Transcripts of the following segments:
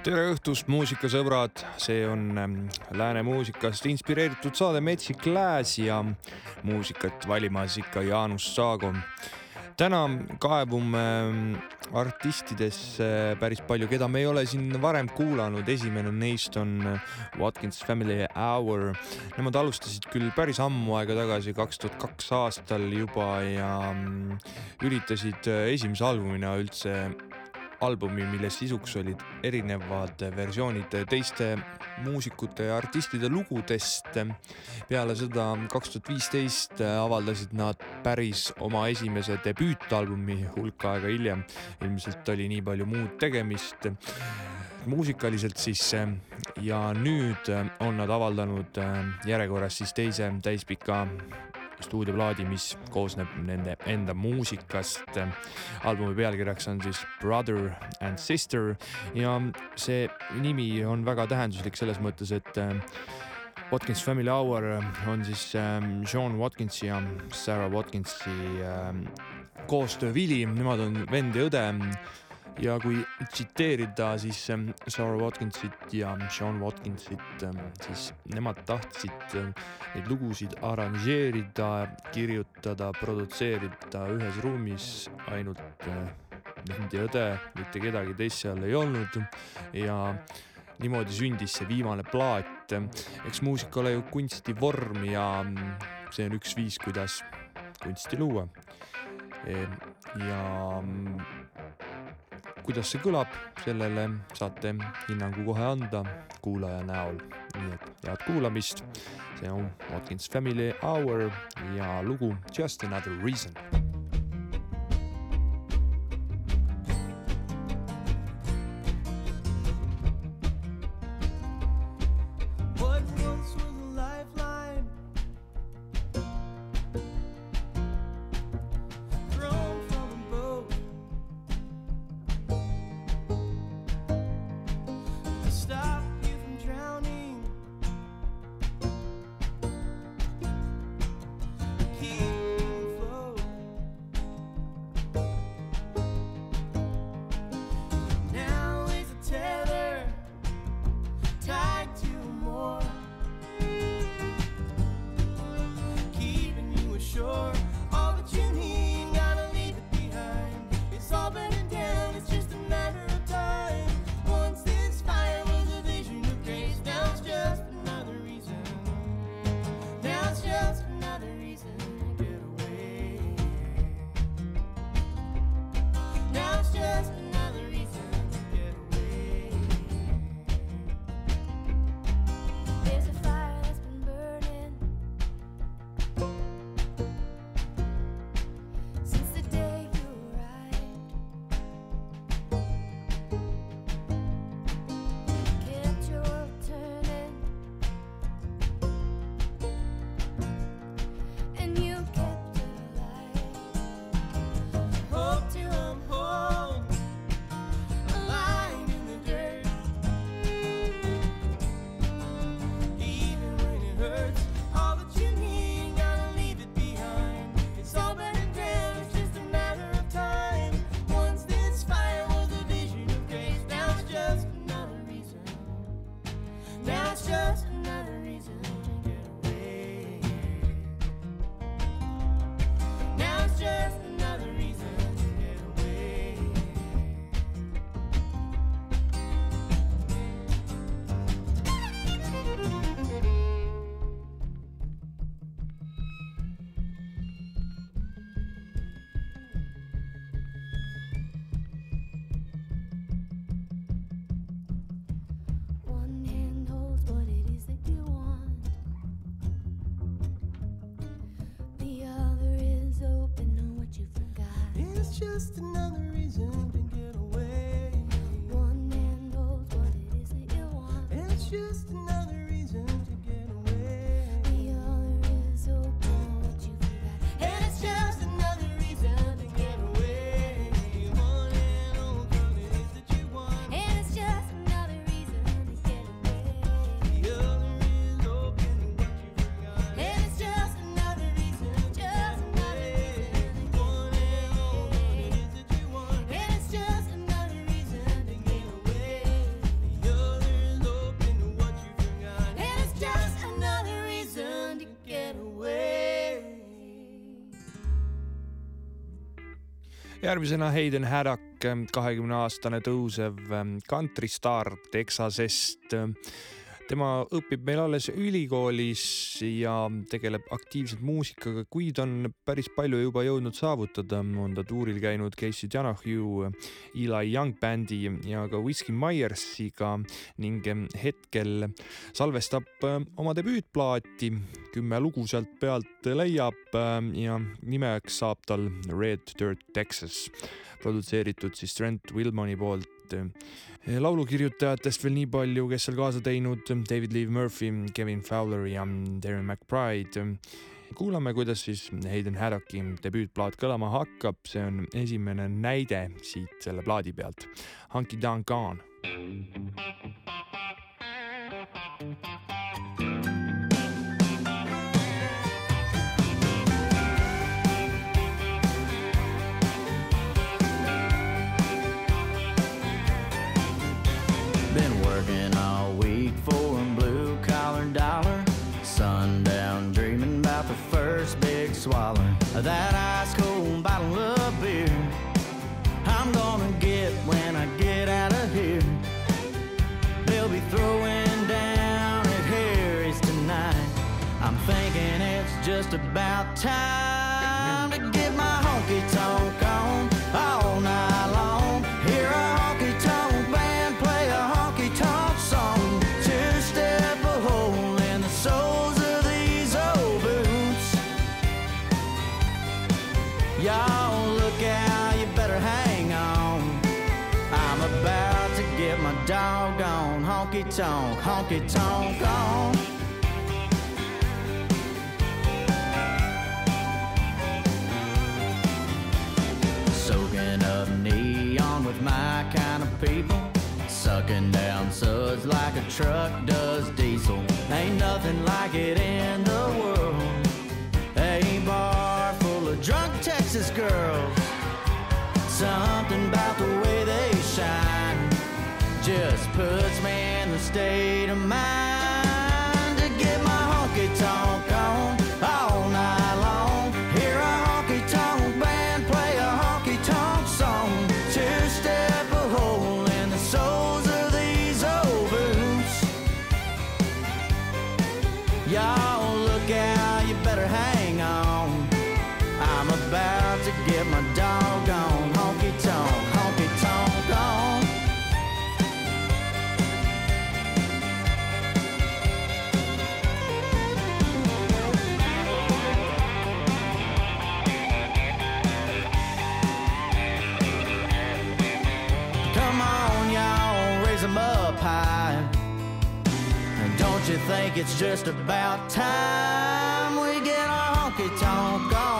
tere õhtust, muusikasõbrad, see on ähm, lääne muusikast inspireeritud saade Metsik Lääs ja muusikat valimas ikka Jaanus Saago. täna kaevume ähm, artistidesse päris palju, keda me ei ole siin varem kuulanud, esimene neist on Watkins Family Hour. Nemad alustasid küll päris ammu aega tagasi, kaks tuhat kaks aastal juba ja mm, üritasid äh, esimese albumina üldse albumi, mille sisuks olid erinevad versioonid teiste muusikute ja artistide lugudest. peale seda kaks tuhat viisteist avaldasid nad päris oma esimese debüütalbumi hulk aega hiljem. ilmselt oli nii palju muud tegemist muusikaliselt siis ja nüüd on nad avaldanud järjekorras siis teise täispika stuudioplaadi, mis koosneb nende enda muusikast. albumi pealkirjaks on siis Brother and Sister ja see nimi on väga tähenduslik selles mõttes, et äh, Watkins Family Hour on siis ähm, Sean Watkinsi ja Sarah Watkinsi ähm, koostöövili, nemad on vend ja õde ja kui tsiteerida siis ähm, Sarah Watkinsit ja Sean Watkinsit, ähm, siis nemad tahtsid ähm, neid lugusid arranžeerida, kirjutada, produtseerida ühes ruumis ainult vend ja õde, mitte kedagi teist seal ei olnud ja niimoodi sündis see viimane plaat. eks muusika ole ju kunstivorm ja mm, see on üks viis, kuidas kunsti luua. ja mm, kuidas see kõlab, sellele saate hinnangu kohe anda kuulaja näol. nii et head kuulamist. see on Watkins Family Hour ja lugu Just Another Reason järgmisena Hayden Haddock, kahekümne aastane tõusev kantristaar Texasest tema õpib meil alles ülikoolis ja tegeleb aktiivselt muusikaga, kuid on päris palju juba jõudnud saavutada. on ta tuuril käinud Casey Donahue, Eli Young bändi ja ka Whiskey Myersiga ning hetkel salvestab oma debüütplaati. kümme lugu sealt pealt leiab ja nimeks saab tal Red Dirt Texas, produtseeritud siis Trent Wilmoni poolt laulukirjutajatest veel nii palju, kes seal kaasa teinud, David Lee Murphy, Kevin Fowler ja Darren McBride. kuulame, kuidas siis Hayden Haddocki debüütplaat kõlama hakkab, see on esimene näide siit selle plaadi pealt. Hunky Down Gone. Been time to get my honky tonk on all night long. Hear a honky tonk band play a honky tonk song. Two step a hole in the soles of these old boots. Y'all look out, you better hang on. I'm about to get my doggone honky tonk, honky tonk on. Truck does diesel. Ain't nothing like it in the world. A bar full of drunk Texas girls. Something about the way they shine just puts me in the state think it's just about time we get our honky tonk on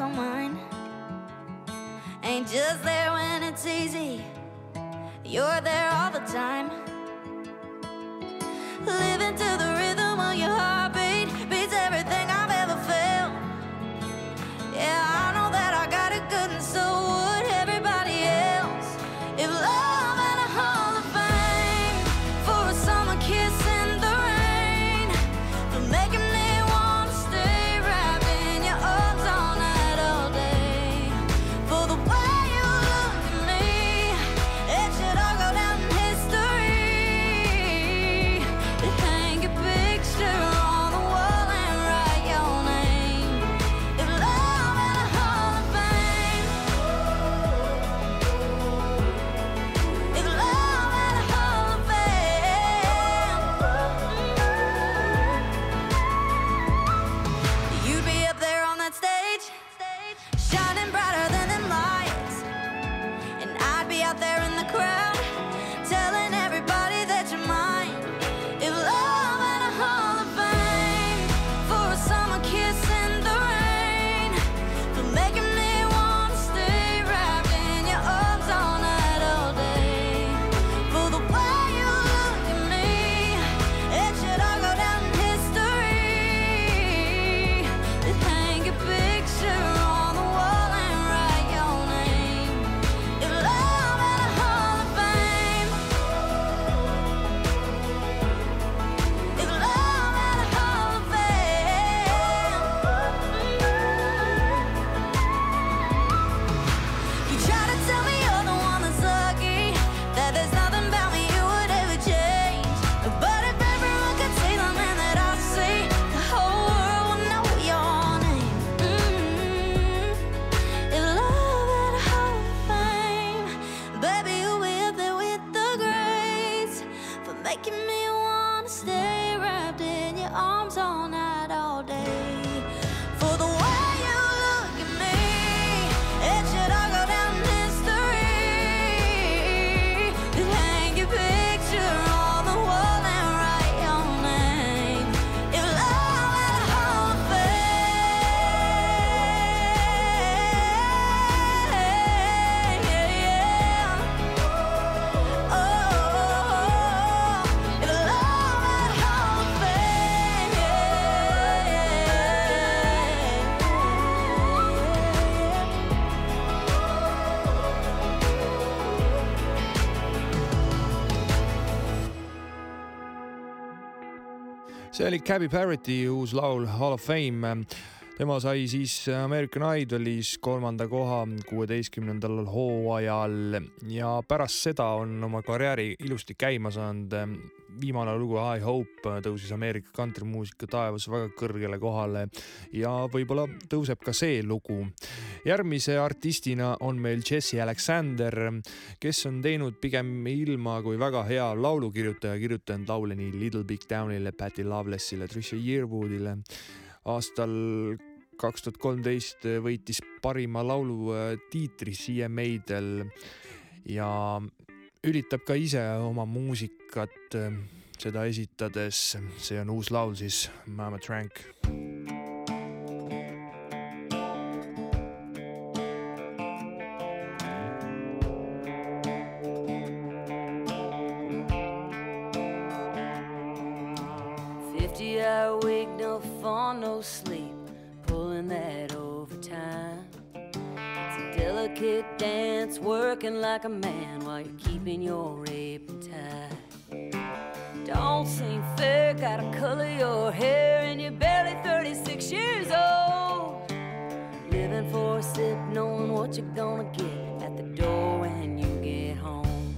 lips. Ain't just there when it's easy, you're there all the time. see oli Cabby Parrotti uus laul Hall of Fame. tema sai siis American Idolis kolmanda koha kuueteistkümnendal hooajal ja pärast seda on oma karjääri ilusti käima saanud viimane lugu I Hope äh, tõusis Ameerika kantrimuusika taevas väga kõrgele kohale ja võib-olla tõuseb ka see lugu. järgmise artistina on meil Jesse Alexander, kes on teinud pigem ilma kui väga hea laulukirjutaja, kirjutanud laule nii Little Big Townile, Patti Lovelessile, Trisha Yearwoodile. aastal kaks tuhat kolmteist võitis parima laulu äh, tiitri CMA-del ja üritab ka ise oma muusikat ähm, seda esitades, see on uus laul siis Mama Trank. Fifty hour week, no fun, no sleep. it, dance, working like a man while you're keeping your apron tight. Don't seem fair, gotta color your hair, and you're barely 36 years old. Living for a sip, knowing what you're gonna get at the door when you get home.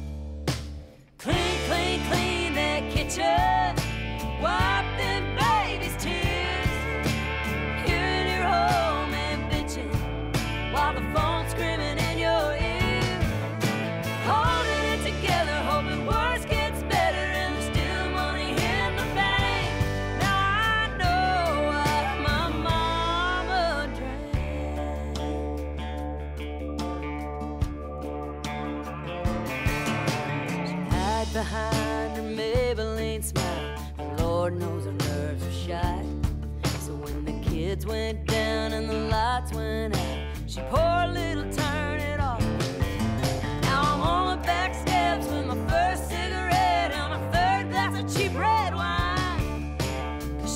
Clean, clean, clean that kitchen.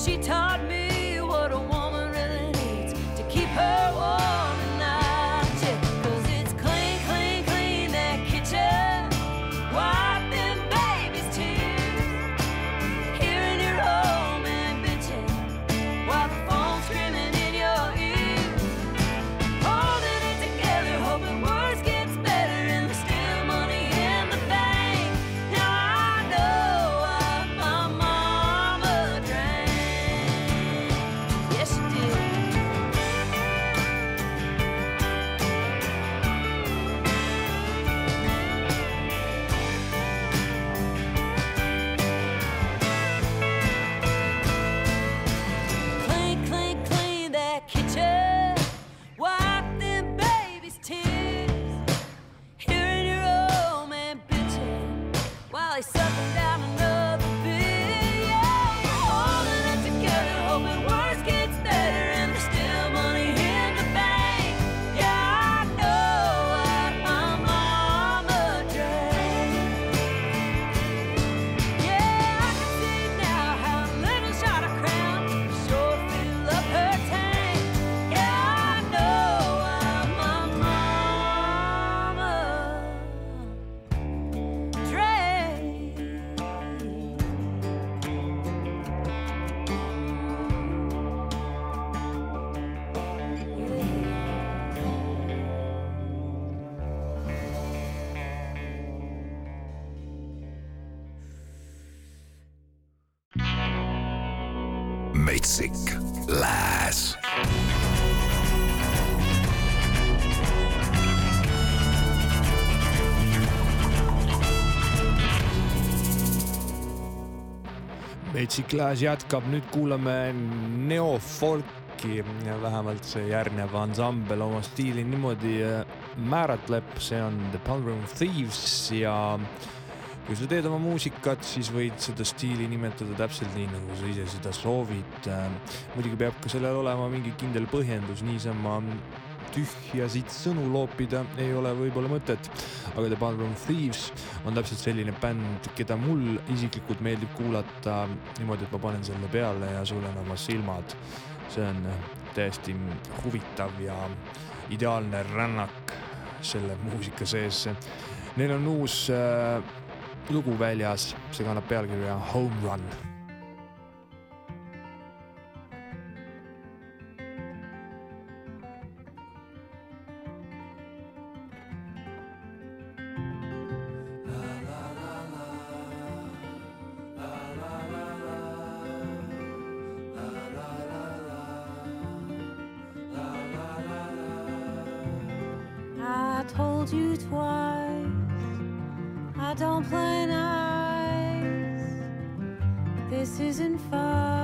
she taught metsik lääs Metsik Lääs jätkab, nüüd kuulame neofolki, vähemalt see järgnev ansambel oma stiili niimoodi äh, määratleb, see on The Palm Thieves ja kui sa teed oma muusikat, siis võid seda stiili nimetada täpselt nii, nagu sa ise seda soovid. Äh, muidugi peab ka sellel olema mingi kindel põhjendus, niisama tühjasid sõnu loopida ei ole võib-olla mõtet. aga The Ballroom Thieves on täpselt selline bänd, keda mul isiklikult meeldib kuulata niimoodi, et ma panen selle peale ja sulen oma silmad. see on täiesti huvitav ja ideaalne rännak selle muusika sees. Neil on uus äh, lugu väljas, see kannab pealkirja Home Run. I told you twice, Don't play nice. This isn't fucking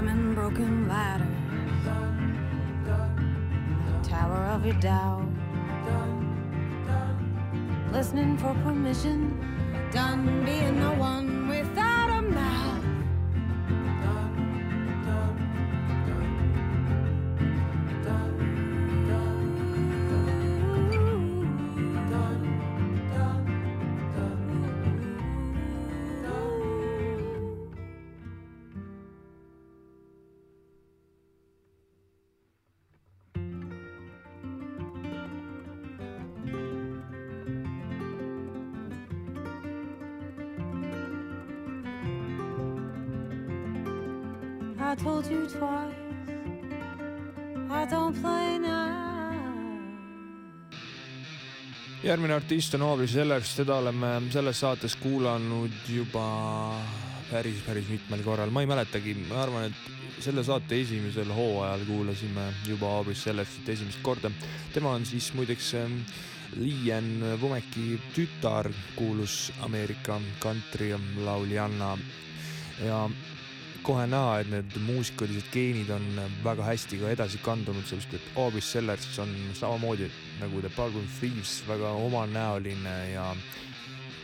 Climbing broken ladders. Tower of your doubt. Listening for permission. Done being no one järgmine artist on Aubrey Sellers, teda oleme selles saates kuulanud juba päris, päris mitmel korral, ma ei mäletagi, ma arvan, et selle saate esimesel hooajal kuulasime juba Aubrey Sellersit esimest korda. tema on siis muideks ähm, Liian Vumeki tütar, kuulus Ameerika kantrilauljanna ja kohe näha, et need muusikalised geenid on väga hästi ka edasi kandunud, sellepärast et Aubrey Sellers on samamoodi nagu The Ballroom Thieves väga omanäoline ja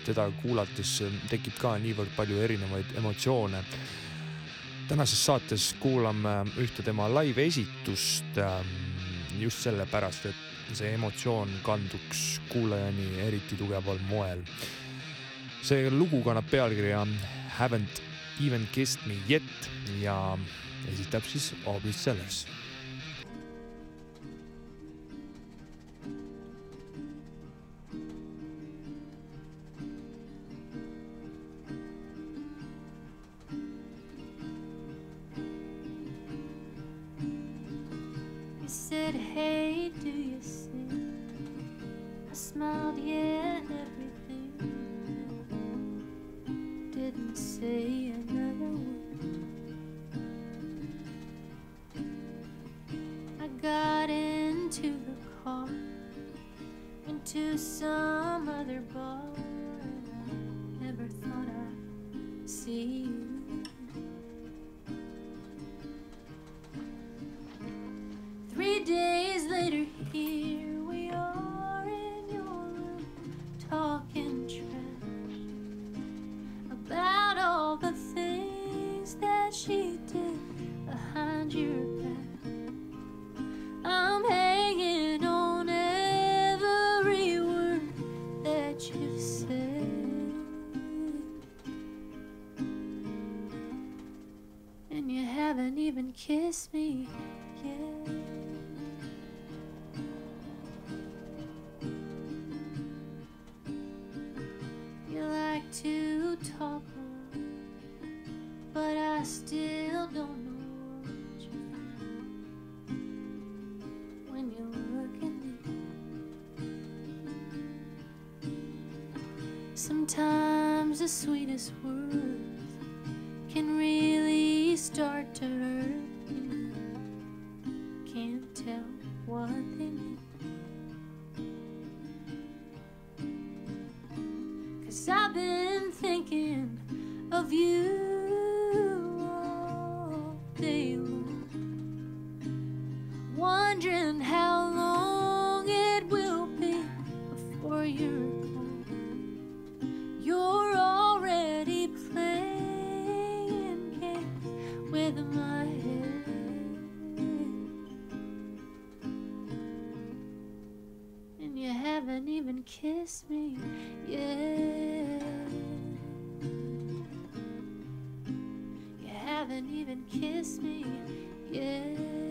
teda kuulates tekib ka niivõrd palju erinevaid emotsioone. tänases saates kuulame ühte tema live-esitust ähm, just sellepärast, et see emotsioon kanduks kuulajani eriti tugeval moel. see lugu kannab pealkirja Haven't Even Kissed Me Yet ja esitab siis Aubrey Sellers. Smiled, yeah, everything. Didn't say another word. I got into the car, into some other bar. and I never thought I'd see you. Three days later, here Sometimes the sweetest words can really start to haven't even kissed me yet. You haven't even kissed me yet.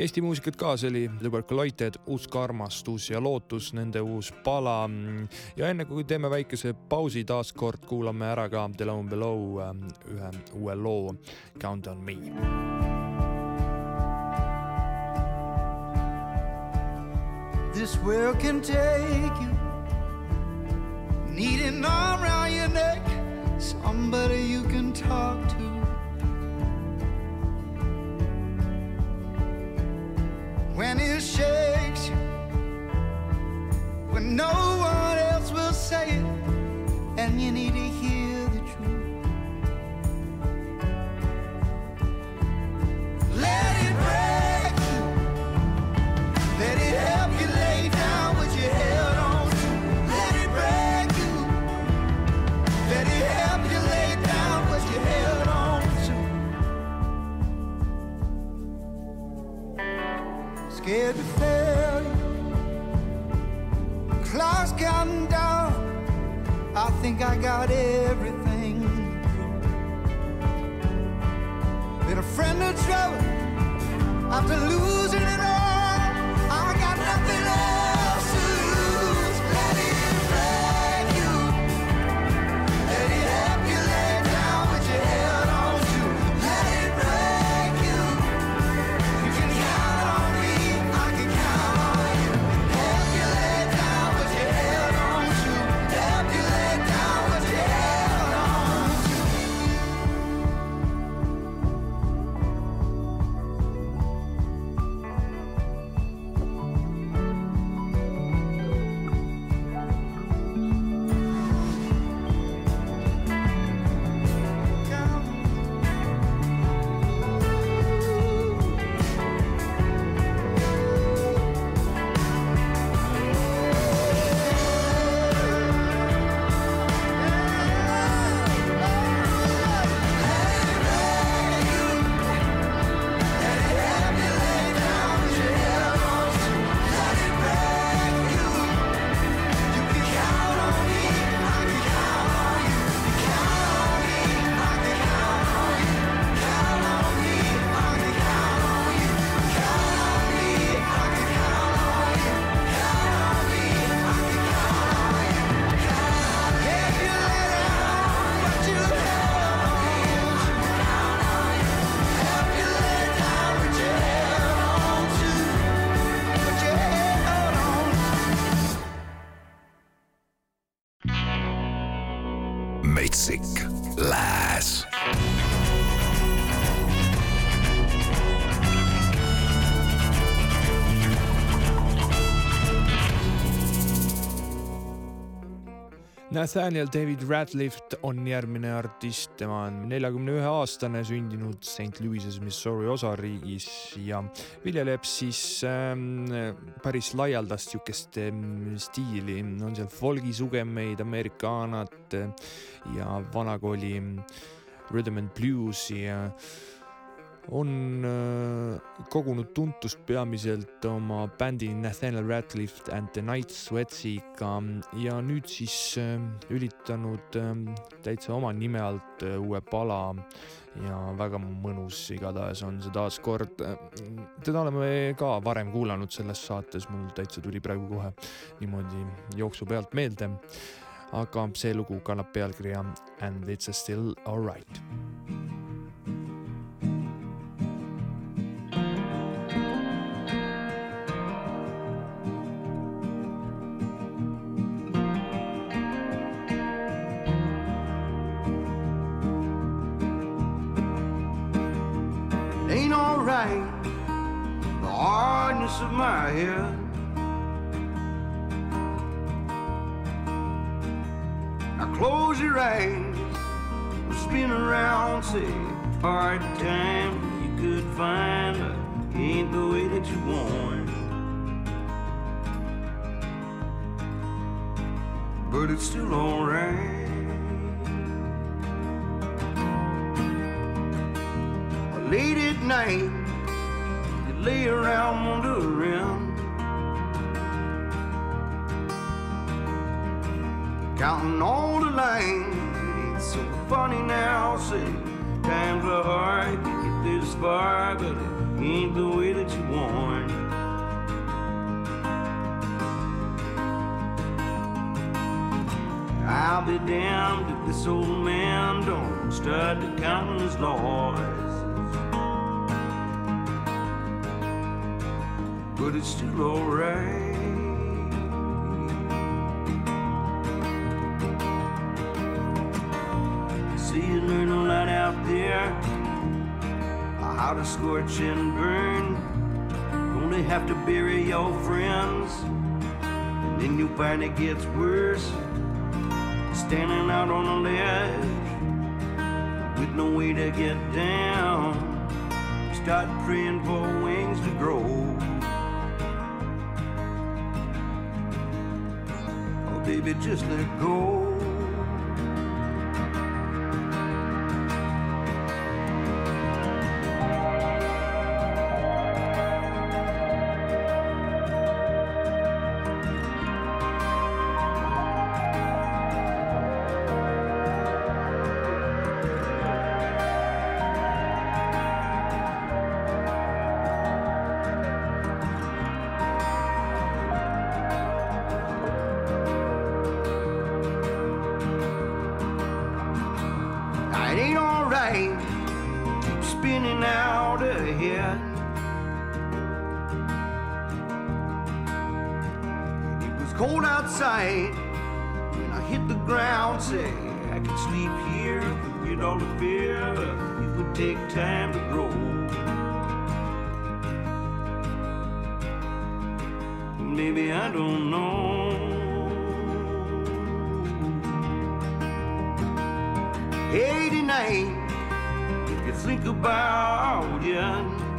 Eesti muusikat ka, see oli The Workalighted, uus armastus ja lootus, nende uus pala. ja enne kui teeme väikese pausi taas kord, kuulame ära ka The Lone Below äh, ühe uue loo Count on me. this world can take you. Need an arm around your neck, somebody you can talk to. When it shakes you, when no one else will say it, and you need to hear I got everything. Been a friend of trouble after losing Nathaniel David Radcliffe on järgmine artist, tema on neljakümne ühe aastane, sündinud St Louis'es, Missouri osariigis ja viljeleb siis ähm, päris laialdast sihukest ähm, stiili, on seal folgisugemeid, Ameerikanat äh, ja vanakooli rhythm and blues'i ja on äh, kogunud tuntust peamiselt oma bändi Nathaniel Radcliffe and the Night Sweatsiga ja nüüd siis äh, üritanud äh, täitsa oma nime alt uue pala ja väga mõnus igatahes on see taaskord. teda oleme ka varem kuulanud selles saates, mul täitsa tuli praegu kohe niimoodi jooksu pealt meelde. aga see lugu kannab pealkirja And it's still alright. Hardness of my head. Now close your eyes, we'll spin around, say, hard time you could find, but ain't the way that you want. But it's still alright. late at night, lay around wondering, counting all the lines. It's so funny now, say times are hard to get this far, but it ain't the way that you want. I'll be damned if this old man don't start to count his losses. but it's still alright. See, you learn a lot out there how to scorch and burn. Only have to bury your friends, and then you find it gets worse. Standing out on a ledge with no way to get down, start praying for wings to grow. Baby, just let go. Outside when I hit the ground. Say I could sleep here, forget all the fear. It would take time to grow. Maybe I don't know. 89 if you think about it.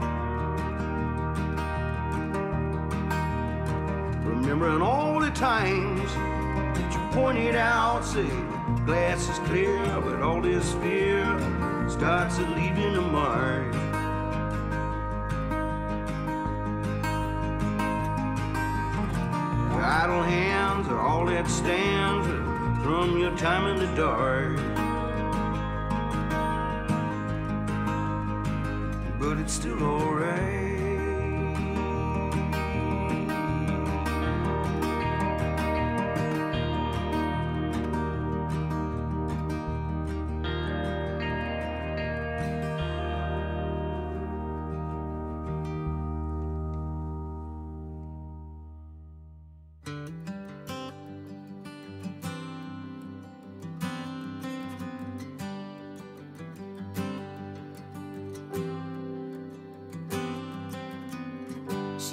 Remembering all times that you pointed out, say, glass is clear, but all this fear starts to leaving a mark. Your idle hands are all that stands from your time in the dark. but it's still alright.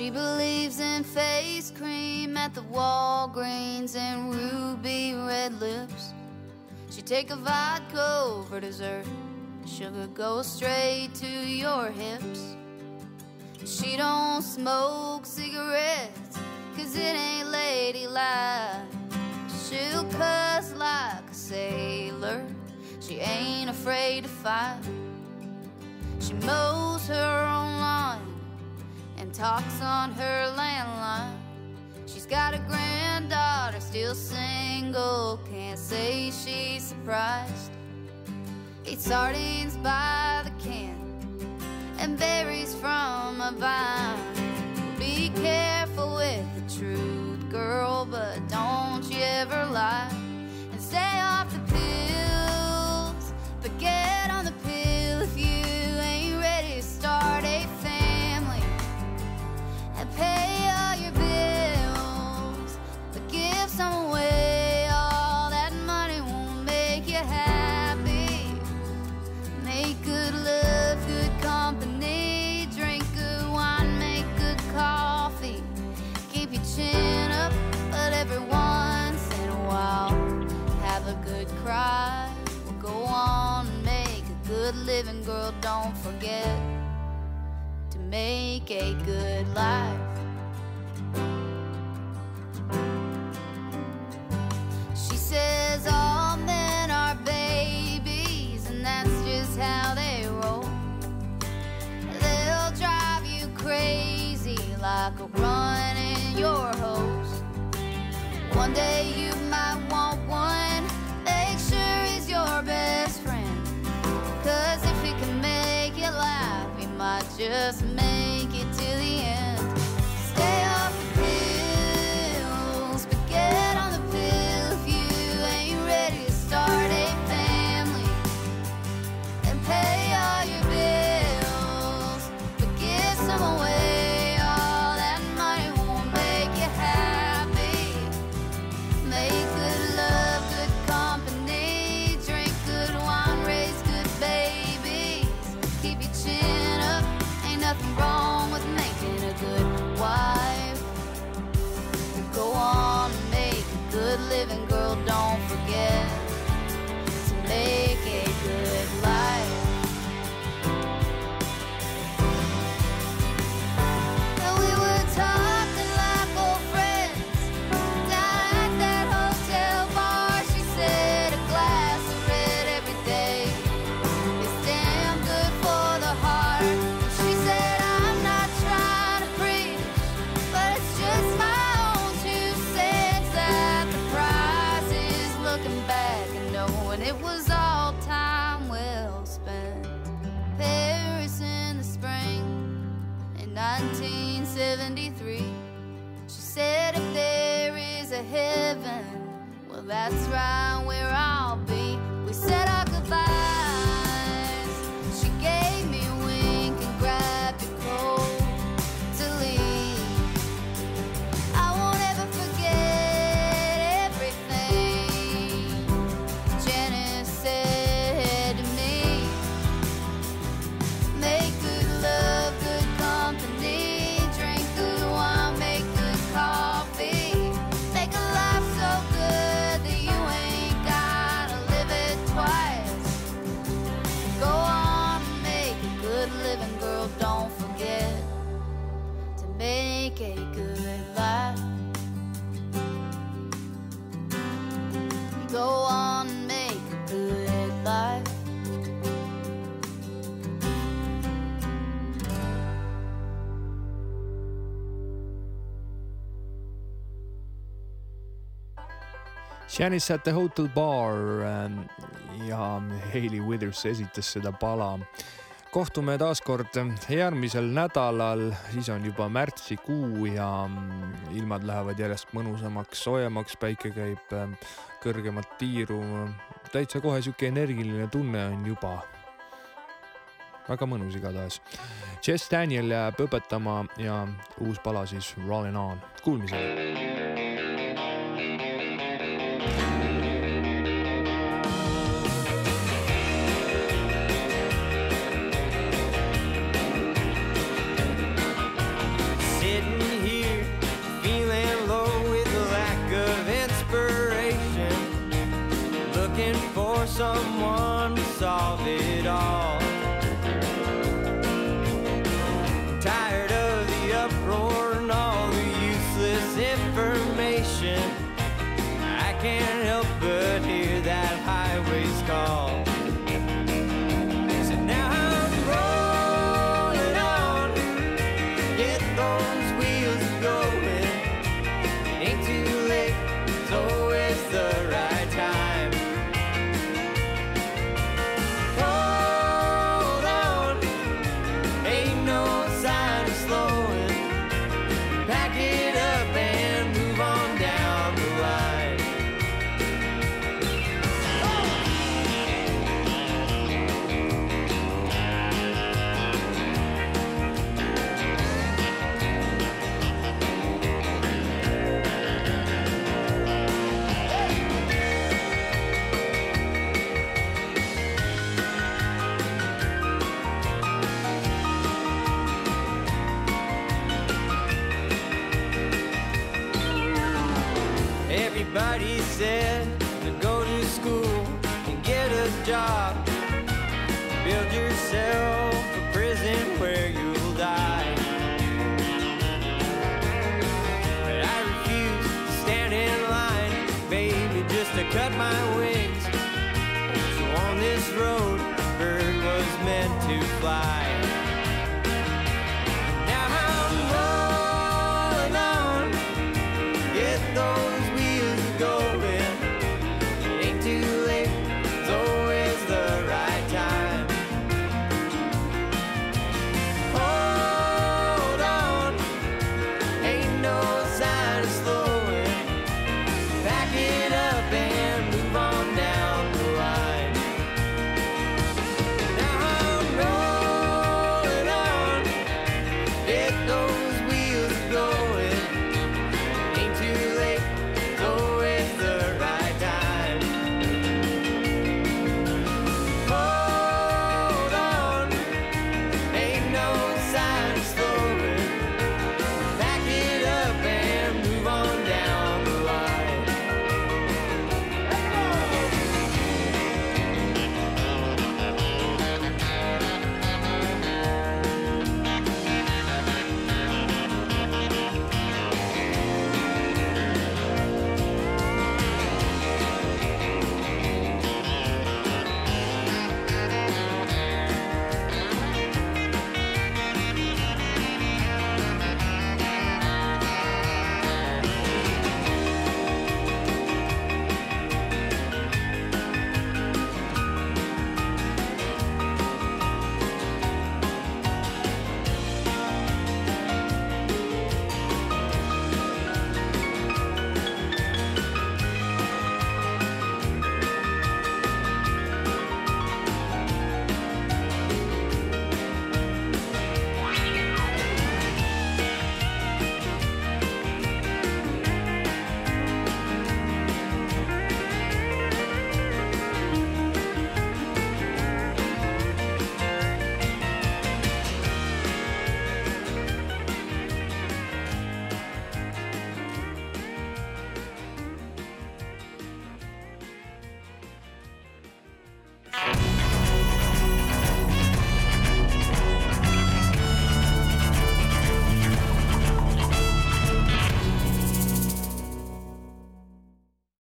She believes in face cream at the Walgreens and ruby red lips. She take a vodka for dessert. Sugar goes straight to your hips. She don't smoke cigarettes, cause it ain't ladylike. She'll cuss like a sailor. She ain't afraid to fight. She mows her and talks on her landline. She's got a granddaughter, still single. Can't say she's surprised. Eats sardines by the can and berries from a vine. Be careful with the truth, girl, but don't Janice at the Hotel Bar ähm, ja Hailey Withers esitas seda pala. kohtume taas kord ähm, järgmisel nädalal, siis on juba märtsikuu ja mm, ilmad lähevad järjest mõnusamaks, soojemaks, päike käib ähm, kõrgemat tiiru. täitsa kohe sihuke energiline tunne on juba. väga mõnus igatahes. Jess Daniel jääb õpetama ja uus pala siis Rollin' On. Kuulmiseni. said to go to school and get a job.